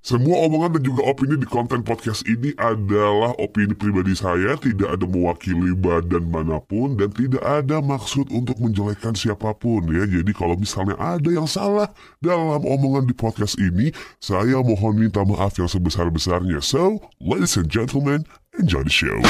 Semua omongan dan juga opini di konten podcast ini adalah opini pribadi saya, tidak ada mewakili badan mana pun dan tidak ada maksud untuk menjelekkan siapa pun ya. Jadi kalau misalnya ada yang salah dalam omongan di podcast ini, saya mohon minta maaf yang sebesar-besarnya. So, ladies and gentlemen, enjoy the show.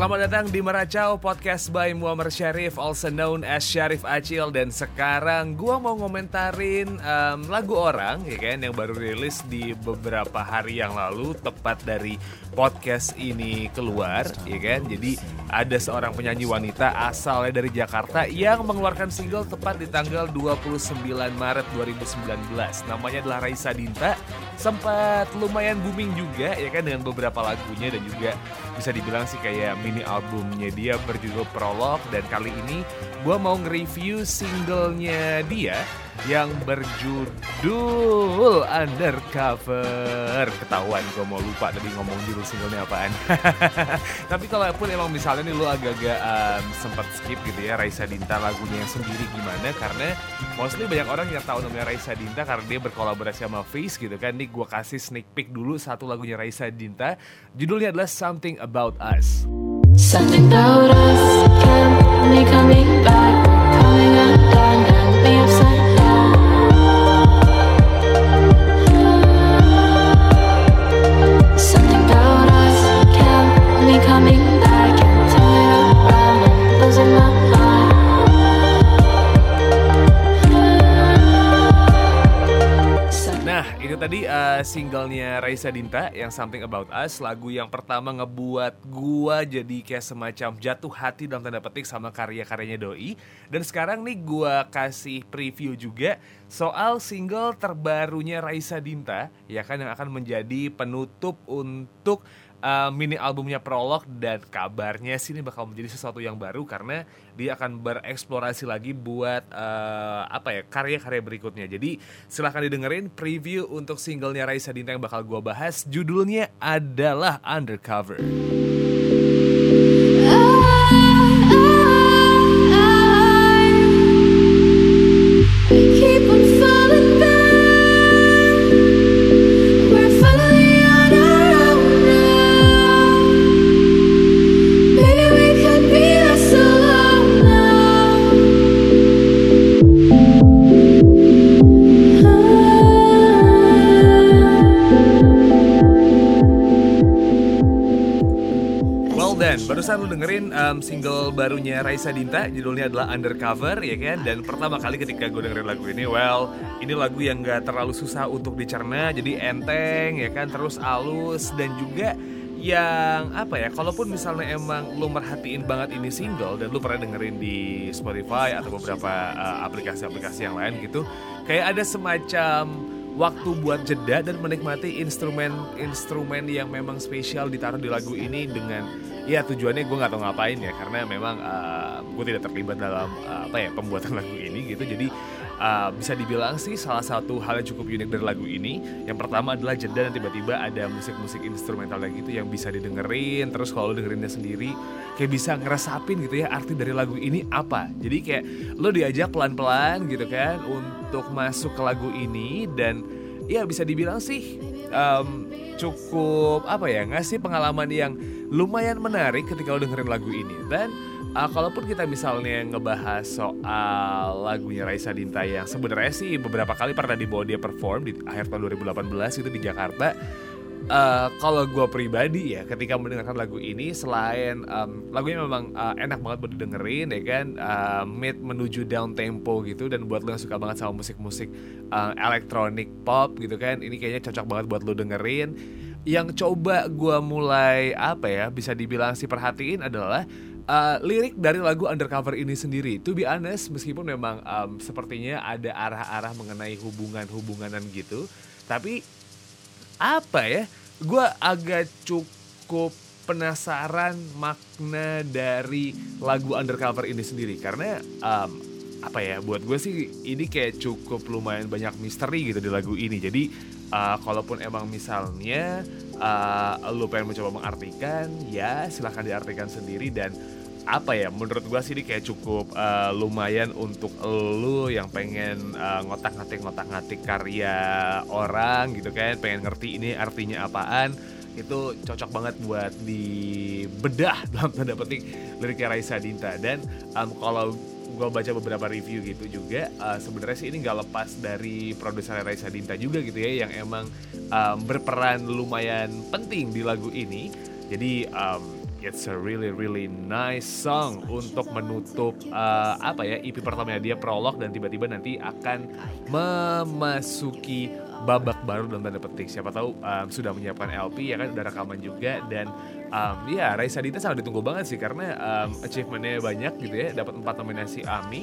Selamat datang di Meracau Podcast by Muammar Syarif Also known as Syarif Acil. Dan sekarang gua mau ngomentarin um, lagu orang ya kan Yang baru rilis di beberapa hari yang lalu Tepat dari podcast ini keluar ya kan. Jadi ada seorang penyanyi wanita asalnya dari Jakarta Yang mengeluarkan single tepat di tanggal 29 Maret 2019 Namanya adalah Raisa Dinta. Sempat lumayan booming juga ya kan Dengan beberapa lagunya dan juga bisa dibilang sih kayak mini albumnya dia berjudul Prolog dan kali ini gue mau nge-review singlenya dia yang berjudul Undercover. Ketahuan gue mau lupa tadi ngomong judul singlenya apaan. Tapi kalaupun emang misalnya nih lu agak-agak um, sempat skip gitu ya Raisa Dinta lagunya yang sendiri gimana karena mostly banyak orang yang tahu namanya Raisa Dinta karena dia berkolaborasi sama Face gitu kan. Nih gue kasih sneak peek dulu satu lagunya Raisa Dinta. Judulnya adalah Something About Us. Something about us singlenya Raisa Dinta yang Something About Us, lagu yang pertama ngebuat gua jadi kayak semacam jatuh hati dalam tanda petik sama karya-karyanya Doi. Dan sekarang nih gua kasih preview juga soal single terbarunya Raisa Dinta, ya kan yang akan menjadi penutup untuk uh, mini albumnya Prolog dan kabarnya sih ini bakal menjadi sesuatu yang baru karena dia akan bereksplorasi lagi buat uh, apa ya karya-karya berikutnya. Jadi silahkan didengerin preview untuk singlenya Raisa Dinta yang bakal gua bahas. Judulnya adalah Undercover. Then, barusan lu dengerin um, single barunya Raisa Dinta, judulnya adalah Undercover, ya kan? Dan pertama kali ketika gue dengerin lagu ini, well, ini lagu yang gak terlalu susah untuk dicerna, jadi enteng, ya kan? Terus alus dan juga yang apa ya kalaupun misalnya emang lu merhatiin banget ini single dan lu pernah dengerin di Spotify atau beberapa uh, aplikasi-aplikasi yang lain gitu kayak ada semacam waktu buat jeda dan menikmati instrumen-instrumen yang memang spesial ditaruh di lagu ini dengan ya tujuannya gue nggak tahu ngapain ya karena memang uh, gue tidak terlibat dalam uh, apa ya pembuatan lagu ini gitu. Jadi uh, bisa dibilang sih salah satu hal yang cukup unik dari lagu ini. Yang pertama adalah jeda dan tiba-tiba ada musik-musik instrumental kayak gitu yang bisa didengerin terus kalau lo dengerinnya sendiri kayak bisa ngeresapin gitu ya arti dari lagu ini apa. Jadi kayak lo diajak pelan-pelan gitu kan untuk masuk ke lagu ini dan ya bisa dibilang sih um, cukup apa ya ngasih pengalaman yang lumayan menarik ketika lo dengerin lagu ini. Dan uh, kalaupun kita misalnya ngebahas soal lagunya Raisa Dinta yang sebenarnya sih beberapa kali pernah dibawa dia perform di akhir tahun 2018 itu di Jakarta Uh, kalau gue pribadi ya ketika mendengarkan lagu ini selain um, lagunya memang uh, enak banget buat didengerin ya kan uh, mid menuju down tempo gitu dan buat lo yang suka banget sama musik-musik uh, electronic pop gitu kan ini kayaknya cocok banget buat lo dengerin yang coba gue mulai apa ya bisa dibilang sih perhatiin adalah uh, lirik dari lagu Undercover ini sendiri. To be honest, meskipun memang um, sepertinya ada arah-arah mengenai hubungan-hubunganan gitu, tapi apa ya? Gue agak cukup penasaran makna dari lagu Undercover ini sendiri. Karena um, apa ya buat gue sih ini kayak cukup lumayan banyak misteri gitu di lagu ini. Jadi uh, kalaupun emang misalnya uh, lu pengen mencoba mengartikan ya silahkan diartikan sendiri. Dan apa ya menurut gua sih ini kayak cukup uh, lumayan untuk lu yang pengen uh, ngotak-ngatik ngotak-ngatik karya orang gitu kan pengen ngerti ini artinya apaan itu cocok banget buat dibedah dalam tanda petik liriknya Raisa Dinta. Dan um, kalau gue baca beberapa review gitu juga uh, sebenarnya sih ini nggak lepas dari produser Raisa Dinta juga gitu ya yang emang um, berperan lumayan penting di lagu ini. Jadi um, it's a really really nice song untuk menutup uh, apa ya EP pertamanya dia prolog dan tiba-tiba nanti akan memasuki babak baru dalam tanda petik. Siapa tahu um, sudah menyiapkan LP ya kan udah rekaman juga dan um, ya Raisa Dita sangat ditunggu banget sih karena um, achievementnya banyak gitu ya dapat empat nominasi AMI.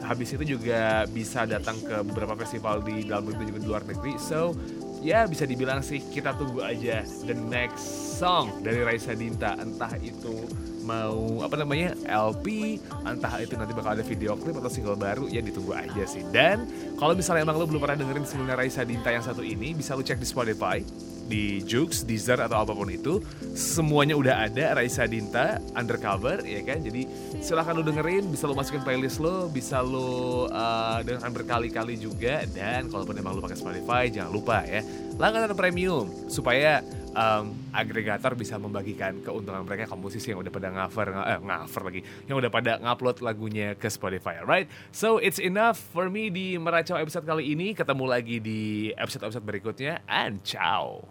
Habis itu juga bisa datang ke beberapa festival di dalam negeri juga di luar negeri. So ya bisa dibilang sih kita tunggu aja the next song dari Raisa Dinta. Entah itu mau apa namanya LP entah itu nanti bakal ada video klip atau single baru ya ditunggu aja sih. Dan kalau misalnya emang lo belum pernah dengerin single Raisa Dinta yang satu ini bisa lo cek di Spotify di Joox, Deezer atau apa pun itu. Semuanya udah ada Raisa Dinta undercover ya kan? Jadi silahkan lo dengerin bisa lo masukin playlist lo bisa lo uh, dengarkan berkali-kali juga. Dan kalaupun emang lo pakai Spotify jangan lupa ya langganan premium supaya um, agregator bisa membagikan keuntungan mereka ke musisi yang udah pada cover eh, cover lagi yang udah pada ngupload lagunya ke Spotify right so it's enough for me di meracau episode kali ini. Ketemu lagi di episode-episode berikutnya and ciao